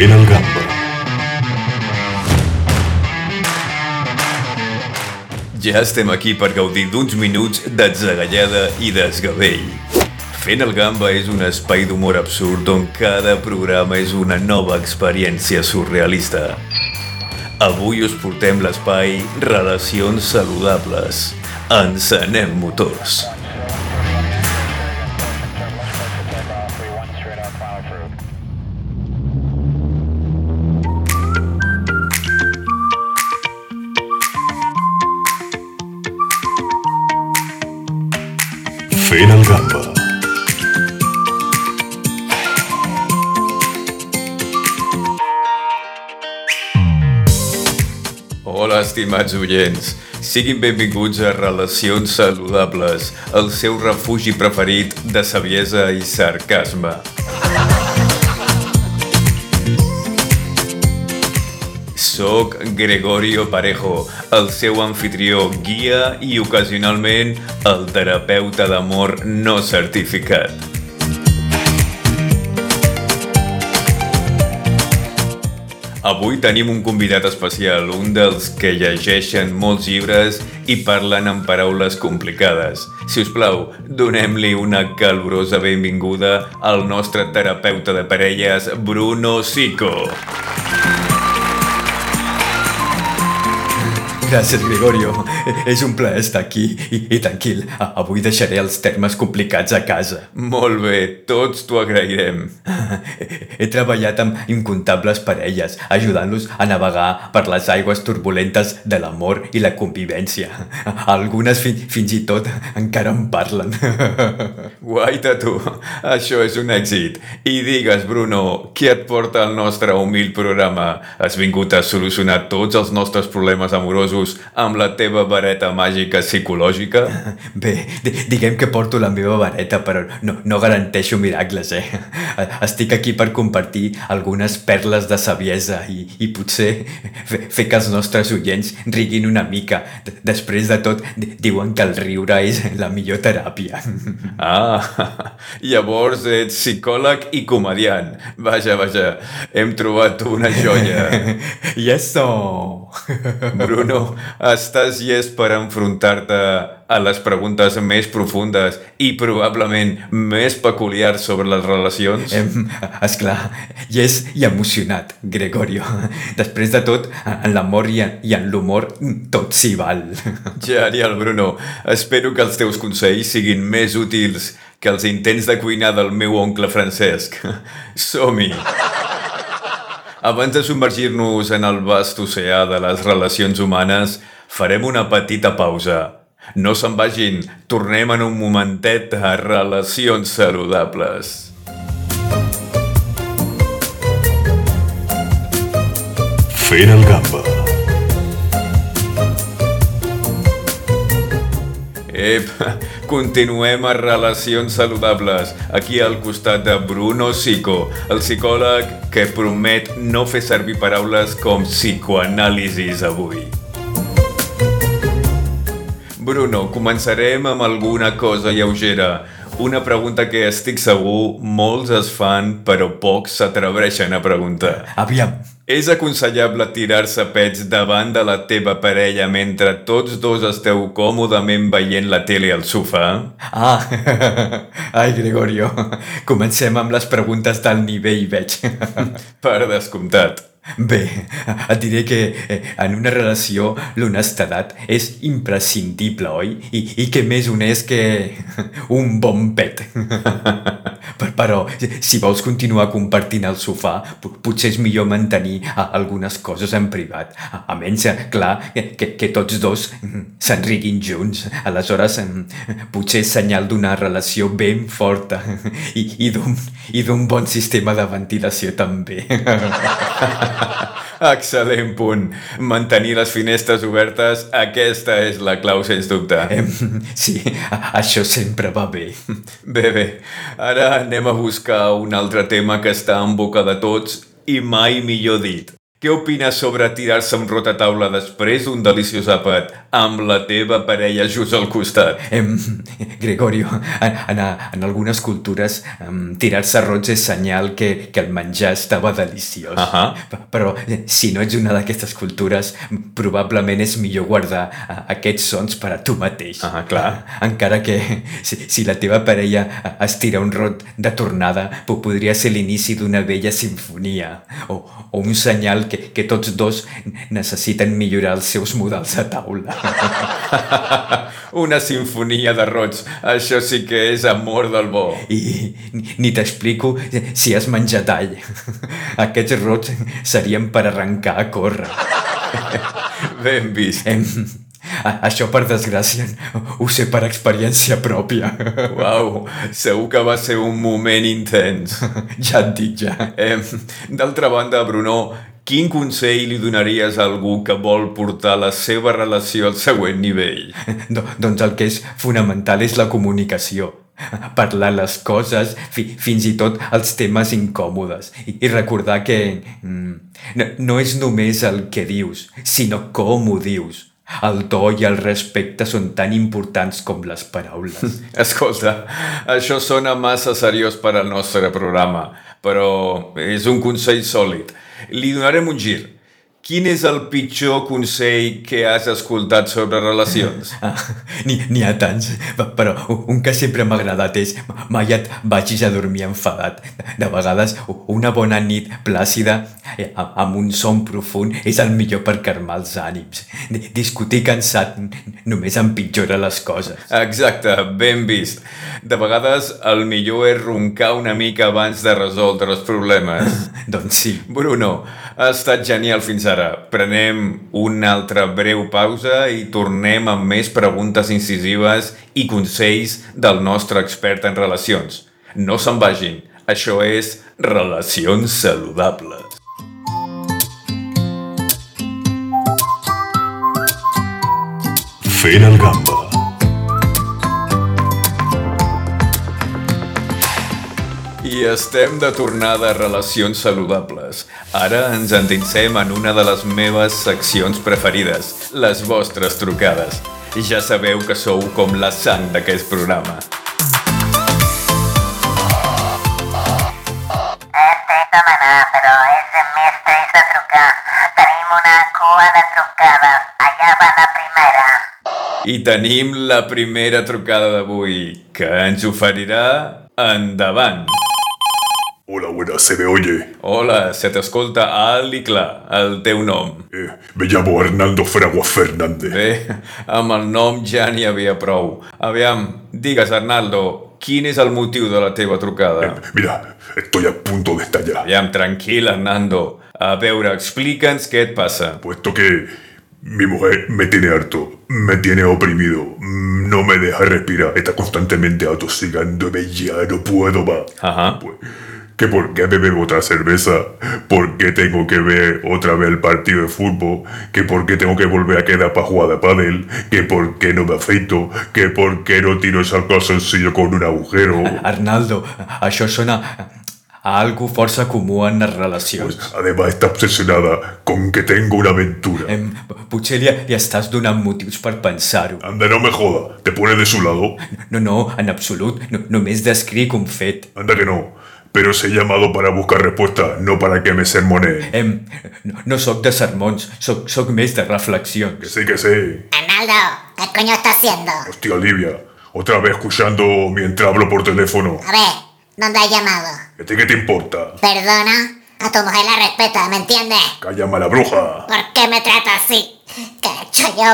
Fent el gamba. Ja estem aquí per gaudir d'uns minuts d'atzagallada i desgavell. Fent el Gamba és un espai d'humor absurd on cada programa és una nova experiència surrealista. Avui us portem l'espai Relacions Saludables. Encenem motors. Fent el gamba. Hola, estimats oients. Siguin benvinguts a Relacions Saludables, el seu refugi preferit de saviesa i sarcasme. Soc Gregorio Parejo, el seu anfitrió, guia i ocasionalment el terapeuta d'amor no certificat. Avui tenim un convidat especial, un dels que llegeixen molts llibres i parlen en paraules complicades. Si us plau, donem-li una calorosa benvinguda al nostre terapeuta de parelles, Bruno Sico. Gràcies, Gregorio. És un plaer estar aquí i, i tranquil. Avui deixaré els termes complicats a casa. Molt bé, tots t'ho agrairem. He treballat amb incontables parelles, ajudant-los a navegar per les aigües turbulentes de l'amor i la convivència. Algunes fi, fins i tot encara en parlen. Guaita tu, això és un èxit. I digues, Bruno, què et porta al nostre humil programa? Has vingut a solucionar tots els nostres problemes amorosos amb la teva vareta màgica psicològica? Bé, di- diguem que porto la meva vareta, però no, no garanteixo miracles, eh? Estic aquí per compartir algunes perles de saviesa i, i potser fer, que els nostres oients riguin una mica. D- Després de tot, di- diuen que el riure és la millor teràpia. Ah, llavors ets psicòleg i comediant. Vaja, vaja, hem trobat una joia. I eso! Bruno, estàs llest per enfrontar-te a les preguntes més profundes i probablement més peculiars sobre les relacions? Em, esclar, és i emocionat, Gregorio. Després de tot, en l'amor i, en- i en l'humor, tot s'hi val. Genial, Bruno. Espero que els teus consells siguin més útils que els intents de cuinar del meu oncle Francesc. Som-hi! Abans de submergir-nos en el vast oceà de les relacions humanes, farem una petita pausa. No se'n vagin, tornem en un momentet a Relacions Saludables. Fent el gamba. Ep, continuem a Relacions Saludables, aquí al costat de Bruno Sico, el psicòleg que promet no fer servir paraules com psicoanàlisis avui. Bruno, començarem amb alguna cosa lleugera. Una pregunta que estic segur molts es fan, però pocs s'atreveixen a preguntar. Aviam, És aconsellable tirar-se pets davant de la teva parella mentre tots dos esteu còmodament veient la tele al sofà? Ah, ai, Gregorio, comencem amb les preguntes del nivell, veig. Per descomptat. Bé, et diré que eh, en una relació l'honestedat és imprescindible, oi? I, I que més honest que un bon pet. Per- Però, si vols continuar compartint el sofà, po- potser és millor mantenir a- algunes coses en privat. A menys, eh, clar, que, que, tots dos mm, se'n riguin junts. Aleshores, em, potser és senyal d'una relació ben forta i, i d'un bon sistema de ventilació també. Excel·lent punt. Mantenir les finestres obertes, aquesta és la clau, sens dubte. Sí, això sempre va bé. Bé, bé, ara anem a buscar un altre tema que està en boca de tots i mai millor dit. Què opines sobre tirar-se un rot a taula després d'un deliciós àpat amb la teva parella just al costat? Em, Gregorio, en, en, en algunes cultures em, tirar-se rots és senyal que, que el menjar estava deliciós. Ahà. P- Però eh, si no ets una d'aquestes cultures, probablement és millor guardar eh, aquests sons per a tu mateix. Ah, clar. Encara que si, si la teva parella eh, es tira un rot de tornada, po- podria ser l'inici d'una vella sinfonia o, o un senyal que, que tots dos necessiten millorar els seus models a taula. Una sinfonia de rots, això sí que és amor del bo. I ni, t'explico si has menjat all. Aquests rots serien per arrencar a córrer. Ben vist. Em, a- això, per desgràcia, ho sé per experiència pròpia. Uau, segur que va ser un moment intens. Ja et dic, ja. Eh, D'altra banda, Bruno, quin consell li donaries a algú que vol portar la seva relació al següent nivell? Do, doncs el que és fonamental és la comunicació. Parlar les coses, fi, fins i tot els temes incòmodes. I, i recordar que mm, no, no és només el que dius, sinó com ho dius. El to i el respecte són tan importants com les paraules. Escolta, això sona massa seriós per al nostre programa, però és un consell sòlid. Li donarem un gir. Quin és el pitjor consell que has escoltat sobre relacions? Ah, N'hi ha tants, pe- però un que sempre m'ha agradat és mai et vagis a dormir enfadat. De vegades una bona nit plàcida eh, amb un son profund és el millor per calmar els ànims. Di- Discutir cansat només empitjora les coses. Exacte, ben vist. De vegades el millor és roncar una mica abans de resoldre els problemes. Doncs sí. Bruno, ha estat genial fins ara. Prenem una altra breu pausa i tornem amb més preguntes incisives i consells del nostre expert en relacions. No se'n vagin, això és Relacions Saludables. Fent el gamba. I estem de tornada a Relacions Saludables. Ara ens endinsem en una de les meves seccions preferides, les vostres trucades. Ja sabeu que sou com la sang d'aquest programa. Estic demanar, però és més trist de trucar. Tenim una cua de trucades. Allà va la primera. I tenim la primera trucada d'avui, que ens oferirà endavant. Hola, buenas, ¿se me oye? Hola, se t'escolta alt i clar, el teu nom. Eh, me llamo Hernando Fraguas Fernández. Bé, amb el nom ja n'hi havia prou. Aviam, digues, Arnaldo, quin és el motiu de la teva trucada? Mira, estoy a punto de estallar. Aviam, tranquil, Hernando. A veure, explica'ns què et passa. Puesto que mi mujer me tiene harto, me tiene oprimido, no me deja respirar, está constantemente atosigándome, ya no puedo más. Ajá. Pues, que por qué me bebo otra cerveza, por qué tengo que ver otra vez el partido de fútbol, que por qué tengo que volver a quedar para jugar de pádel, que por qué no me afeito, que por qué no tiro ese calzoncillo con un agujero. Arnaldo, això sona a algo força comú en les relacions. Pues, además está obsesionada con que tengo una aventura. Em, potser li, li estàs donant motius per pensar-ho. Anda, no me joda, te pones de su lado. No, no, en absolut. No, només descric un fet. Anda que no. Pero os he llamado para buscar respuesta, no para que me sermoneen. Em, no, no sóc de sermons, sóc, sóc més de Que reflexions. sí, que sé. Arnaldo, ¿qué coño está haciendo? Hostia, Olivia. Otra vez escuchando mientras hablo por teléfono. A ver, ¿dónde has llamado? ¿A ti qué te importa? Perdona, a tu mujer la respeta, ¿me entiendes? Cállame a la bruja. ¿Por qué me trata así? ¿Qué he hecho yo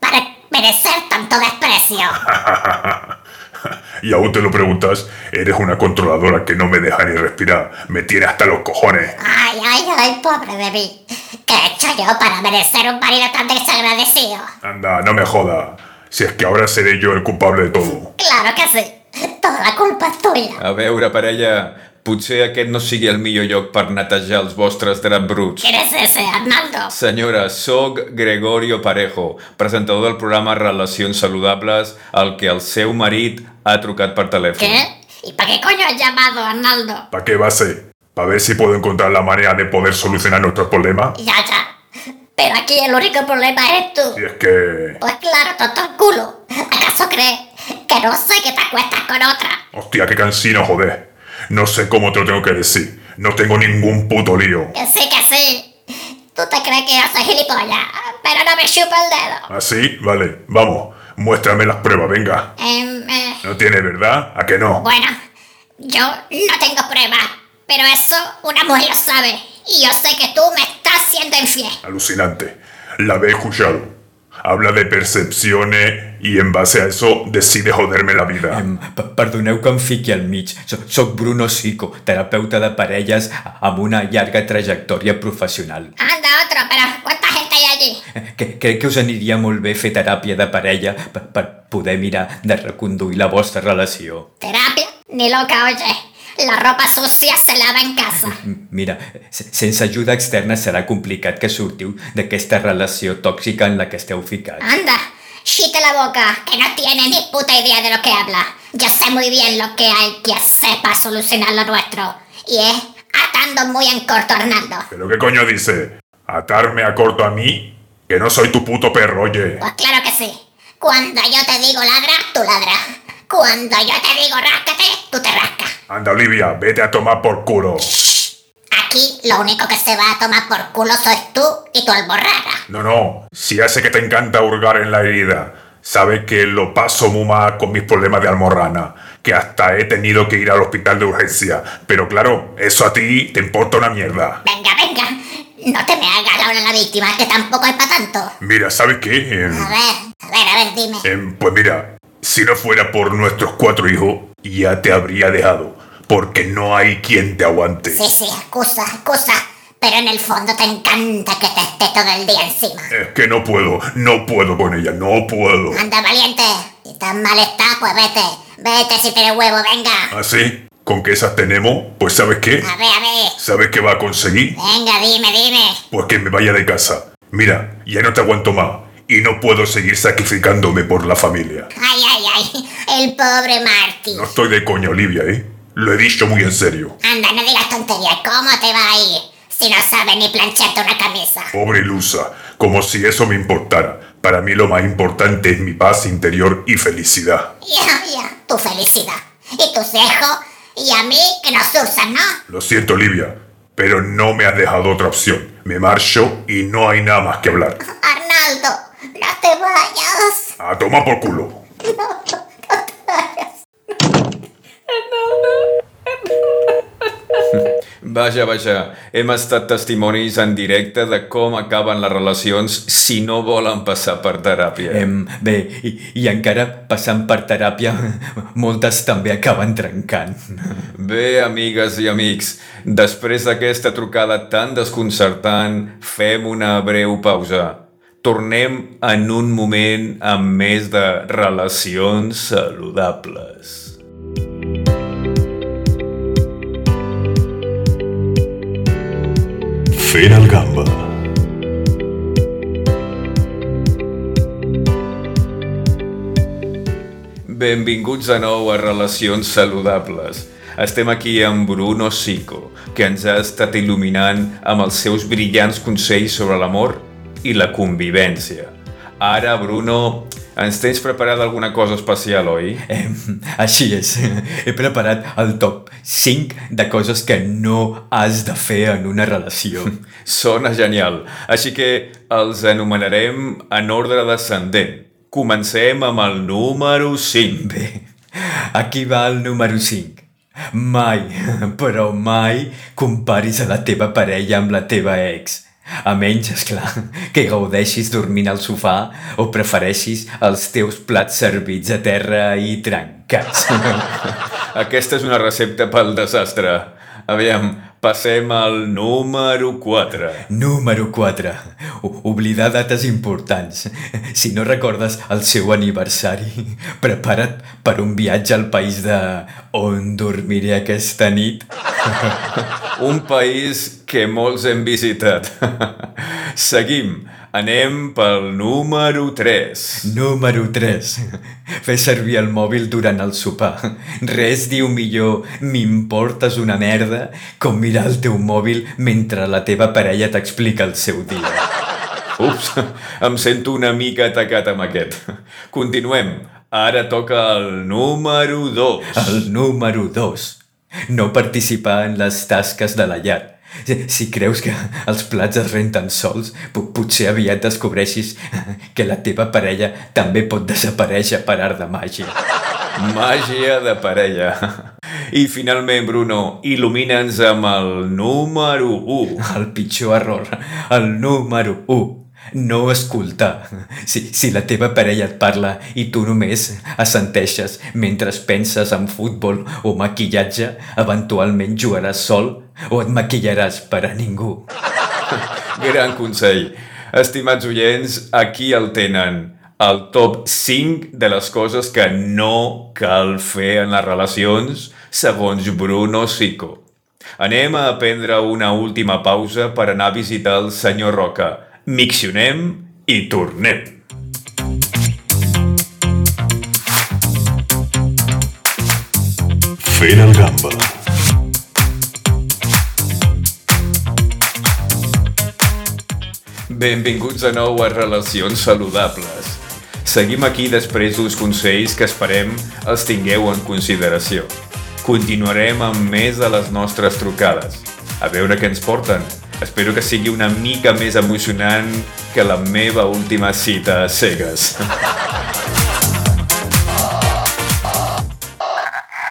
para merecer tanto desprecio? Y aún te lo preguntas, eres una controladora que no me deja ni respirar. Me tiene hasta los cojones. Ay, ay, ay, pobre de mí. ¿Qué he hecho yo para merecer un marido tan desagradecido? Anda, no me joda. Si es que ahora seré yo el culpable de todo. Claro que sí. Toda la culpa es tuya. A veure, parella, potser aquest no sigui el millor lloc per netejar els vostres draps bruts. ¿Quién es ese, Arnaldo? Senyora, sóc Gregorio Parejo, presentador del programa Relacions Saludables, al que el seu marit ha trucat per telèfon. ¿Qué? ¿Y para qué coño has llamado, Arnaldo? ¿Para qué va a ser? para ver si puedo encontrar la manera de poder solucionar nuestros problemas. Ya, ya. Pero aquí el único problema eres tú. Y es que... Pues claro, tonto el culo. ¿Acaso crees que no sé que te acuestas con otra? Hostia, qué cansino, joder. No sé cómo te lo tengo que decir. No tengo ningún puto lío. Que sí, que sí. Tú te crees que soy gilipollas, pero no me chupa el dedo. ¿Así? Vale, vamos. Muéstrame las pruebas, venga. Em, eh, No tiene, ¿verdad? ¿A que no? bueno, yo no tengo pruebas, pero eso una mujer lo sabe. Y yo sé que tú me estás siendo infiel. Alucinante. La he escuchado. Habla de percepciones y en base a eso decide joderme la vida. Em, perdoneu que em fiqui al mig. Soc, soc Bruno Sico, terapeuta de parelles amb una llarga trajectòria professional. Anda, otro, pero ¿cuánta gente hay allí? Eh, Que, crec que us aniria molt bé fer teràpia de parella per, per poder mirar de reconduir la vostra relació. ¿Terapia? Ni loca, oye. La ropa sucia se lava en casa. Mira, se- sense ajuda externa serà complicat que sortiu d'aquesta relació tòxica en la que esteu ficats. Anda, chite la boca, que no tiene ni puta idea de lo que habla. Yo sé muy bien lo que hay que hacer para solucionar lo nuestro. Y es atando muy en corto, Arnaldo. ¿Pero qué coño dice? ¿Atarme a corto a mí? Que no soy tu puto perro, oye. Pues claro que sí. Cuando yo te digo ladra, tú ladras. Cuando yo te digo ráscate, tú te rascas. Anda, Olivia, vete a tomar por culo. Aquí lo único que se va a tomar por culo sois tú y tu alborraga. No, no, si ya sé que te encanta hurgar en la herida. Sabes que lo paso muy mal con mis problemas de almorrana, que hasta he tenido que ir al hospital de urgencia. Pero claro, eso a ti te importa una mierda. Venga, venga. No te me hagas una la víctima, que tampoco es para tanto. Mira, ¿sabes qué? Em, A ver, a ver, a ver, dime. em, pues mira, si no fuera por nuestros cuatro hijos, ya te habría dejado. Porque no hay quien te aguante. Sí, sí, excusa, excusa. Pero en el fondo te encanta que te esté todo el día encima. Es que no puedo, no puedo con ella, no puedo. Anda, valiente. Si tan mal está, pues vete. Vete si tienes huevo, venga. ¿Así? ¿Con que esas tenemos? Pues ¿sabes qué? A ver, a ver. ¿Sabes qué va a conseguir? Venga, dime, dime. Pues que me vaya de casa. Mira, ya no te aguanto más. Y no puedo seguir sacrificándome por la familia. Ay, ay, ay. El pobre Marty. No estoy de coña, Olivia, ¿eh? Lo he dicho muy en serio. Anda, no digas tonterías. ¿Cómo te va a ir? Si no sabes ni plancharte una camisa. Pobre ilusa, como si eso me importara. Para mí lo más importante es mi paz interior y felicidad. Ya, ya. Tu felicidad. Y tus hijos. Y a mí que nos usan, ¿no? Lo siento, Olivia, pero no me has dejado otra opción. Me marcho y no hay nada más que hablar. Arnaldo, no te vayas. A tomar por culo. Vaja, vaja, hem estat testimonis en directe de com acaben les relacions si no volen passar per teràpia. Em, bé, i, i encara passant per teràpia, moltes també acaben trencant. Bé, amigues i amics, després d'aquesta trucada tan desconcertant, fem una breu pausa. Tornem en un moment amb més de relacions saludables. Fent el gamba. Benvinguts de nou a Relacions Saludables. Estem aquí amb Bruno Sico, que ens ha estat il·luminant amb els seus brillants consells sobre l'amor i la convivència. Ara, Bruno, ens tens preparada alguna cosa especial, oi? Em, així és, he preparat el top 5 de coses que no has de fer en una relació. Sona genial. Així que els anomenarem en ordre descendent. Comencem amb el número 5. Bé, aquí va el número 5. Mai, però mai comparis a la teva parella amb la teva ex. A menys, esclar, que gaudeixis dormint al sofà o prefereixis els teus plats servits a terra i trencats. Aquesta és una recepta pel desastre. Aviam, passem al número 4. Número 4. Oblidar dates importants. Si no recordes el seu aniversari, prepara't per un viatge al país de on dormiré aquesta nit. Un país que molts hem visitat. Seguim Anem pel número 3. Número 3. Fer servir el mòbil durant el sopar. Res diu millor m'importes una merda com mirar el teu mòbil mentre la teva parella t'explica el seu dia. Ups, em sento una mica atacat amb aquest. Continuem. Ara toca el número 2. El número 2. No participar en les tasques de la llar. Si, creus que els plats es renten sols, po- potser aviat descobreixis que la teva parella també pot desaparèixer per art de màgia. Màgia de parella. I finalment, Bruno, il·lumina'ns amb el número 1. El pitjor error, el número 1. No escoltar. Si, si la teva parella et parla i tu només assenteixes mentre penses en futbol o maquillatge, eventualment jugaràs sol o et maquillaràs per a ningú. Gran consell. Estimats oients, aquí el tenen. El top 5 de les coses que no cal fer en les relacions, segons Bruno Sico. Anem a prendre una última pausa per anar a visitar el senyor Roca. Miccionem i tornem. Fent el gamba. Benvinguts de nou a Relacions Saludables. Seguim aquí després d'uns consells que esperem els tingueu en consideració. Continuarem amb més de les nostres trucades. A veure què ens porten. Espero que sigui una mica més emocionant que la meva última cita a cegues.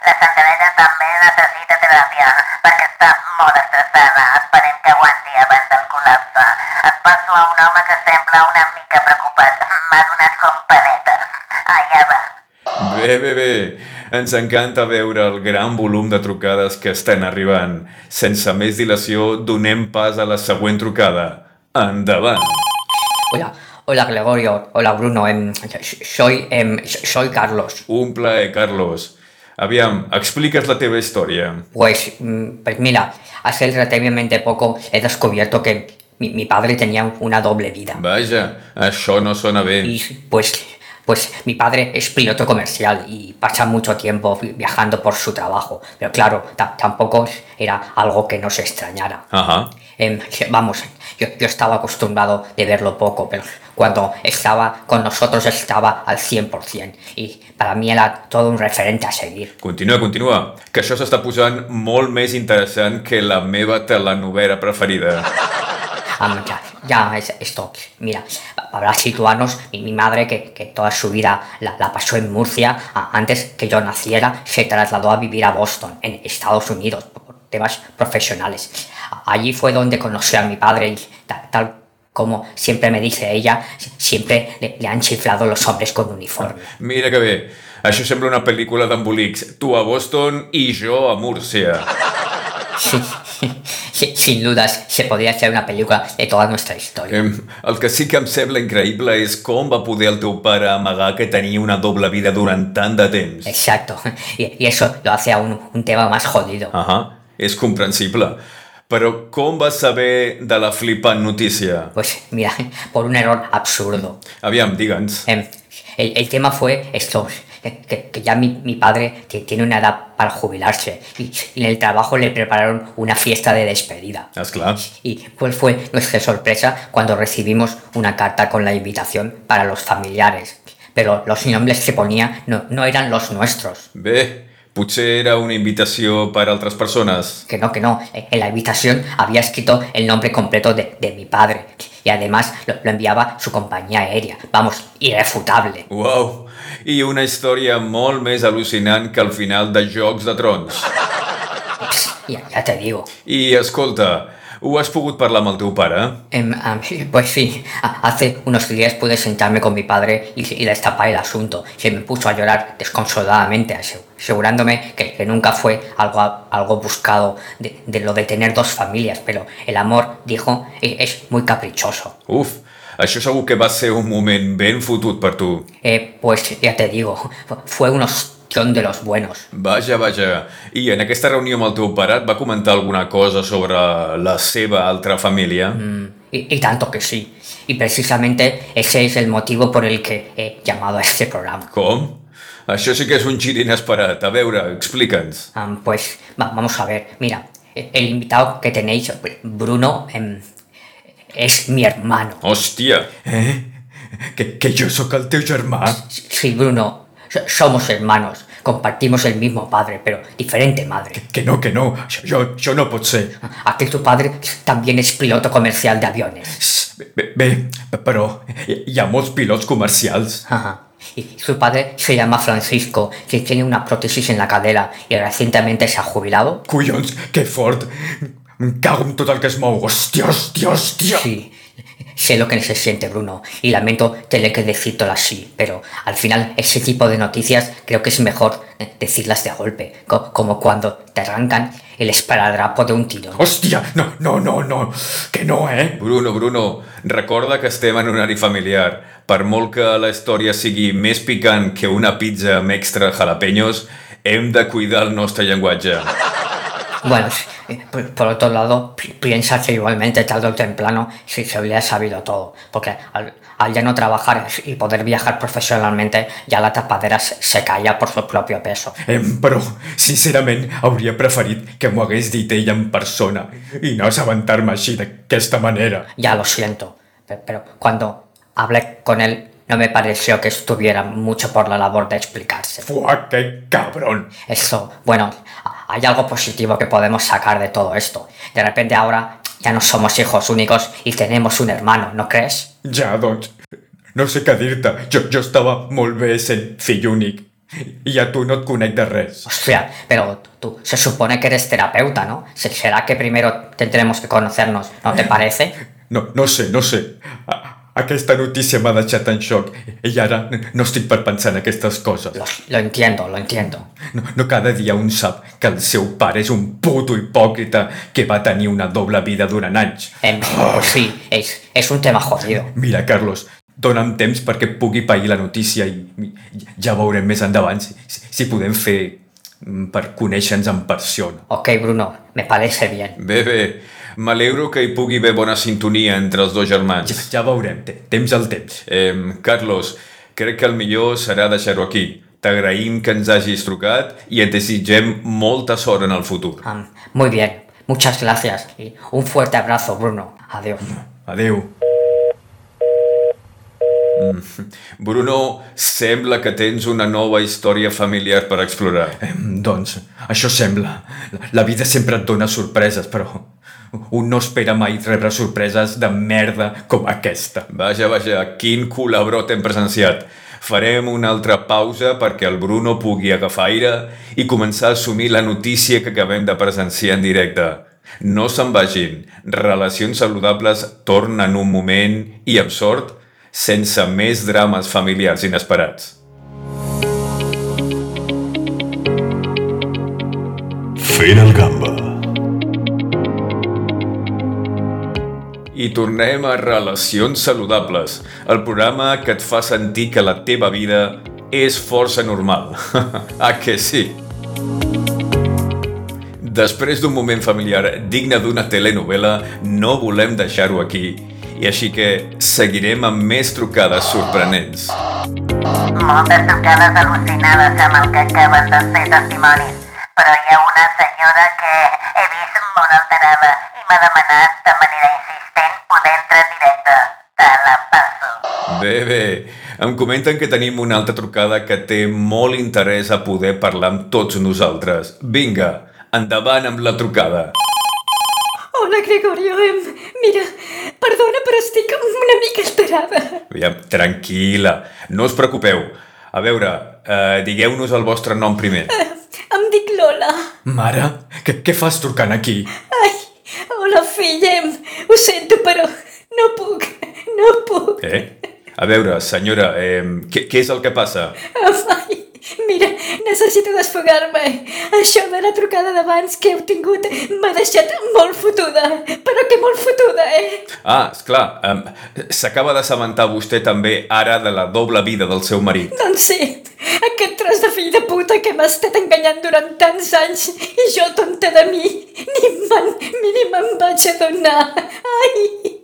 La Santarella també necessita teràpia perquè està molt estressada. Esperem que aguanti abans del col·lapse. Et passo a un home que sembla una mica preocupat. M'ha donat com paletes. Ja va. Bé, bé, bé. Ens encanta veure el gran volum de trucades que estan arribant. Sense més dilació, donem pas a la següent trucada. Endavant. Hola, hola Gregorio, hola Bruno, em, soy, em, soy Carlos. Un plaer, Carlos. Aviam, expliques la teva història. Pues, mm, pues mira, hace relativamente poco he descubierto que mi, mi padre tenía una doble vida. Vaja, això no sona bé. Y pues, pues mi padre es piloto comercial y pasa mucho tiempo vi- viajando por su trabajo. Pero claro, ta- tampoco era algo que nos extrañara. Ahà. Em, vamos, yo, yo estaba acostumbrado de verlo poco, pero cuando estaba con nosotros estaba al 100% y para mí era todo un referente a seguir. Continua, continua, que això s'està posant molt més interessant que la meva telenovela preferida. Ya, es- esto, mira, para situarnos, mi, mi madre, que, que toda su vida la, la pasó en Murcia, antes que yo naciera, se trasladó a vivir a Boston, en Estados Unidos, por temas profesionales. Allí fue donde conocí a mi padre y ta- tal, como siempre me dice ella, si- siempre le, le han chiflado los hombres con uniforme. Mira que bé, això sembla una pel·lícula d'embolics. Tu a Boston i jo a Múrcia. Sí, sin dudas, se podría hacer una película de toda nuestra historia. Em, el que sí que em sembla increïble és com va poder el teu pare amagar que tenia una doble vida durant tant de temps. Exacto, y, y eso lo hace aún un tema más jodido. Ahà, és comprensible. Però com vas saber de la flipant notícia? Pues mira, por un error absurdo. Aviam, digue'ns. El, el tema fue esto, que, que- que ya mi, mi padre tiene una edad para jubilarse y, y en el trabajo le prepararon una fiesta de despedida. Esclar. Y cuál fue nuestra sorpresa cuando recibimos una carta con la invitación para los familiares. Pero los nombres que ponía no, no eran los nuestros. Bé, potser era una invitació per a altres persones. Que no, que no. En la invitación había escrito el nombre completo de, de mi padre. Y además lo, lo enviaba su compañía aérea. Vamos, irrefutable. Uau! I una història molt més al·lucinant que el final de Jocs de Trons. Ya, ya te digo. I escolta, ho has pogut parlar amb el teu pare? Em, am, pues sí, hace unos días pude sentarme con mi padre y, y destapar el asunto. Se me puso a llorar desconsoladamente, ase- asegurándome que, que nunca fue algo, algo buscado de, de lo de tener dos familias, pero el amor, dijo, e- es muy caprichoso. Uf, això segur que va ser un moment ben fotut per tu. Eh, pues ya te digo, fu- fue unos cuestión de los buenos. Vaja, vaja. I en aquesta reunió amb el teu pare et va comentar alguna cosa sobre la seva altra família? Mm, y, y tanto que sí. Y precisamente ese es el motivo por el que he llamado a este programa. Com? Això sí que és un gir inesperat. A veure, explica'ns. Am, pues va- vamos a ver, mira, el invitado que tenéis, Bruno, em, es mi hermano. Hòstia, Eh? Que, que jo sóc el teu germà? Sí, Bruno, somos hermanos, compartimos el mismo padre, pero diferente madre. Que no, que no, això, això no pot ser. Aquel tu padre también es piloto comercial de aviones. Bé, bé, però hi ha molts pilots comercials. Ajá. Y su padre se llama Francisco, que tiene una prótesis en la cadera y recientemente se ha jubilado. Collons, que fort! Em cago en tot el que es mou. Hòstia, hòstia, hòstia! Sí, sé lo que se siente Bruno y lamento tener que decírtelo así, pero al final ese tipo de noticias creo que es mejor eh, decirlas de golpe, co- como cuando te arrancan el esparadrapo de un tiro. Hòstia, no, no, no, no, que no, eh? Bruno, Bruno, recorda que estem en horari familiar. Per molt que la història sigui més picant que una pizza amb extra jalapeños, hem de cuidar el nostre llenguatge. Bueno, por, otro lado, pi- piensa que igualmente tarde o temprano si se hubiera sabido todo, porque al, al ya no trabajar y poder viajar profesionalmente, ya la tapadera se, se caía por su propio peso. Em, però, sincerament, hauria preferit que m'ho hagués dit ell en persona i no assabentar-me així d'aquesta manera. Ya lo siento, pe- pero cuando hablé con él no me pareció que estuviera mucho por la labor de explicarse. Fuà, que cabrón! Eso, bueno, hay algo positivo que podemos sacar de todo esto. De repente ahora ya no somos hijos únicos y tenemos un hermano, ¿no crees? Ja, doncs, no sé què dir-te. Jo, jo estava molt bé sent fill únic. I a tu no et conec de res. Hostia, pero tú se supone que eres terapeuta, ¿no? Se- ¿Será que primero tendremos que conocernos? ¿No te parece? No, no sé, no sé. Aquesta notícia m'ha deixat en xoc i ara no estic per pensar en aquestes coses. Lo, lo entiendo, lo entiendo. No, no cada dia un sap que el seu pare és un puto hipòcrita que va tenir una doble vida durant anys. Em, pues sí, es, es un tema jodido. Mira, Carlos, dona'm temps perquè pugui pair la notícia i ja veurem més endavant si, si, si podem fer mm, per conèixer-nos en persona. Ok, Bruno, me parece bien. Bé, bé, m'alegro que hi pugui haver bona sintonia entre els dos Ja, germans. ja veurem, te- temps al temps. Eh, Carlos, crec que el millor serà deixar-ho aquí. T'agraïm que ens hagis trucat i et desitgem molta sort en el futur. Am, muy bien, muchas gracias y un fuerte abrazo, Bruno. Adiós. Adeu. Bruno, sembla que tens una nova història familiar per explorar. Em, doncs, això sembla. La, la vida sempre et dona sorpreses, però un no espera mai rebre sorpreses de merda com aquesta. Vaja, vaja, quin colabrot hem presenciat. Farem una altra pausa perquè el Bruno pugui agafar aire i començar a assumir la notícia que acabem de presenciar en directe. No se'n vagin. Relacions saludables tornen en un moment i, amb sort, sense més drames familiars inesperats. Fent el gamba. I tornem a Relacions Saludables, el programa que et fa sentir que la teva vida és força normal. ah, que sí? Després d'un moment familiar digne d'una telenovela, no volem deixar-ho aquí, i així que seguirem amb més trucades sorprenents. Moltes trucades al·lucinades amb el que acaben de ser testimonis, però hi ha una senyora que he vist molt alterada i m'ha demanat de manera Bé, em comenten que tenim una altra trucada que té molt interès a poder parlar amb tots nosaltres. Vinga, endavant amb la trucada. Hola, Gregorio. Mira, perdona, però estic una mica alterada. Aviam, tranquil·la, no us preocupeu. A veure, eh, digueu-nos el vostre nom primer. Em dic Lola. Mare, què, què fas trucant aquí? Ai, hola, filla. Em, ho sento, però no puc. No puc. Eh? A veure, senyora, eh, què, què és el que passa? Ai, Mira, necessito desfogar-me. Això de la trucada d'abans que heu tingut m'ha deixat molt fotuda, però que molt fotuda, eh? Ah, esclar, um, s'acaba d'assabentar vostè també ara de la doble vida del seu marit. Doncs sí, aquest tros de fill de puta que m'ha estat enganyant durant tants anys i jo, tonta de mi, ni me'n ni me'n vaig adonar. Ai.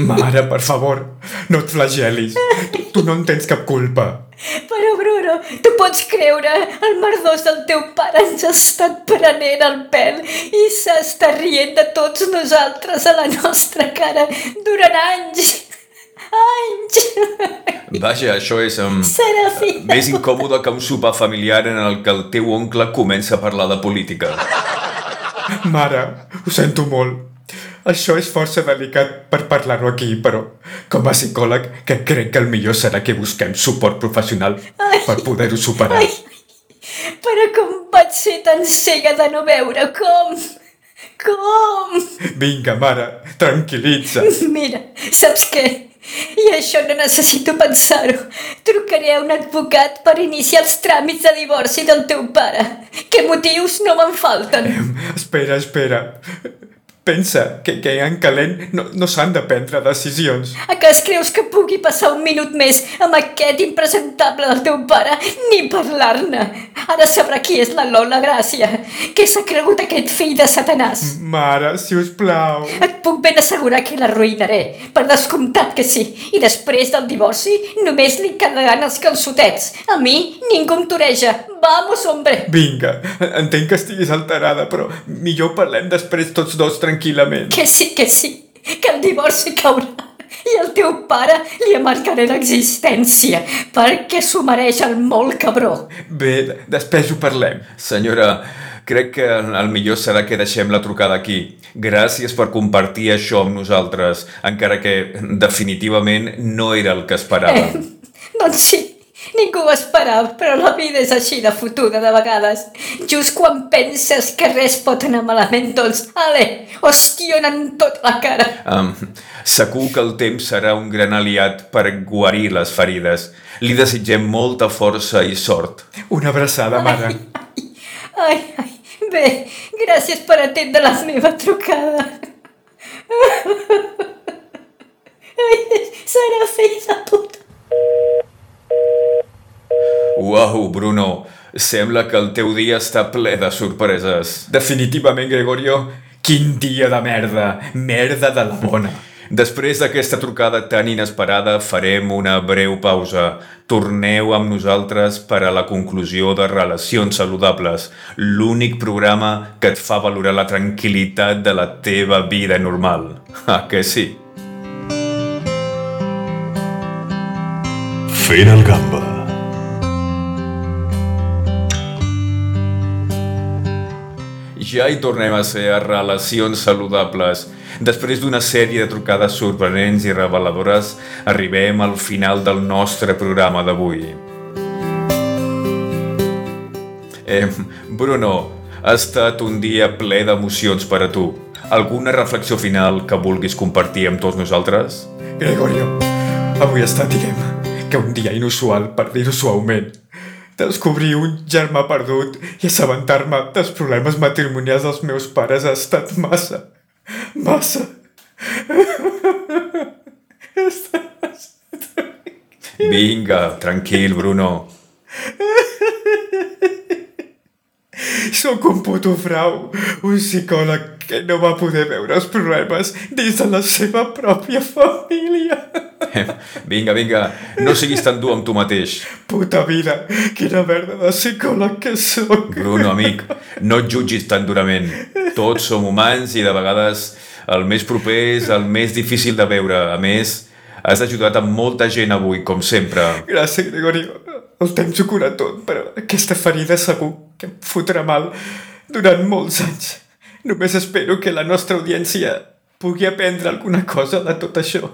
Mare, per favor, no et flagelis. Tu, tu no en tens cap culpa. Però, Bruno, tu pots creure, el merdós del teu pare ens ha estat prenent el pèl i s'ha estat rient de tots nosaltres a la nostra cara durant anys. Anys! Vaja, això és um, Serafí. més incòmode que un sopar familiar en el que el teu oncle comença a parlar de política. Mare, ho sento molt. Això és força delicat per parlar-ho aquí, però com a psicòleg que crec que el millor serà que busquem suport professional Ai. per poder-ho superar. Ai, però com vaig ser tan cega de no veure? Com? Com? Vinga, mare, tranquil·litza. Mira, saps què? I això no necessito pensar-ho. Trucaré a un advocat per iniciar els tràmits de divorci del teu pare. Que motius no me'n falten. Espera, espera. Pensa que, que en calent no, no s'han de prendre decisions. A què es creus que pugui passar un minut més amb aquest impresentable del teu pare? Ni parlar-ne. Ara sabrà qui és la Lola Gràcia. Què s'ha cregut aquest fill de Satanàs? Mare, si us plau. Et puc ben assegurar que l'arruïnaré. Per descomptat que sí. I després del divorci només li quedaran els calçotets. A mi ningú em toreja. Vamos, hombre. Vinga, entenc que estiguis alterada, però millor parlem després tots dos tranquil·lament. Que sí, que sí. Que el divorci caurà. I el teu pare li amargaré l'existència perquè s'ho mereix el molt cabró. Bé, després ho parlem. Senyora, crec que el millor serà que deixem la trucada aquí. Gràcies per compartir això amb nosaltres, encara que definitivament no era el que esperàvem. Doncs sí, ningú ho esperava, però la vida és així de fotuda de vegades. Just quan penses que res pot anar malament, doncs, ale, ostionen tot la cara. Um, segur que el temps serà un gran aliat per guarir les ferides. Li desitgem molta força i sort. Una abraçada, mare. Ai, ai, bé, gràcies per atendre la meva trucada. Ai, serà fill de puta. Uau, Bruno, sembla que el teu dia està ple de sorpreses. Definitivament, Gregorio, quin dia de merda. Merda de la bona. Després d'aquesta trucada tan inesperada farem una breu pausa. Torneu amb nosaltres per a la conclusió de Relacions Saludables, l'únic programa que et fa valorar la tranquil·litat de la teva vida normal. Ah, que sí? Fent el gamba. Ja hi tornem a ser a Relacions Saludables. Després d'una sèrie de trucades sorprenents i reveladores, arribem al final del nostre programa d'avui. Eh, Bruno, ha estat un dia ple d'emocions per a tu. Alguna reflexió final que vulguis compartir amb tots nosaltres? Gregorio, avui ha estat, diguem, que un dia inusual, per dir-ho suaument. Descobrir un germà perdut i assabentar-me dels problemes matrimonials dels meus pares ha estat massa, massa. Vinga, tranquil, Bruno. Sóc un puto frau, un psicòleg que no va poder veure els problemes dins de la seva pròpia família. Vinga, vinga, no siguis tan dur amb tu mateix. Puta vida, quina merda de psicòleg que sóc. Bruno, amic, no et jutgis tan durament. Tots som humans i de vegades el més proper és el més difícil de veure. A més, has ajudat amb molta gent avui, com sempre. Gràcies, Gregorio. El temps ho cura tot, però aquesta ferida segur que em fotrà mal durant molts anys. Només espero que la nostra audiència pugui aprendre alguna cosa de tot això.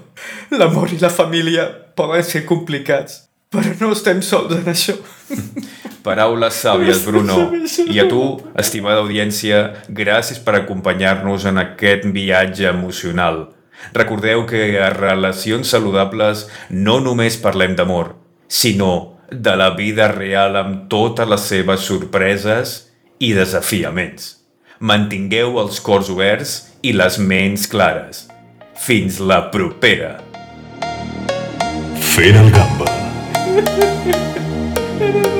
L'amor i la família poden ser complicats, però no estem sols en això. Paraules sàvies, Bruno. I a tu, estimada audiència, gràcies per acompanyar-nos en aquest viatge emocional. Recordeu que a Relacions Saludables no només parlem d'amor, sinó de la vida real amb totes les seves sorpreses i desafiaments. Mantingueu els cors oberts i les ments clares. Fins la propera! Fent el gamba.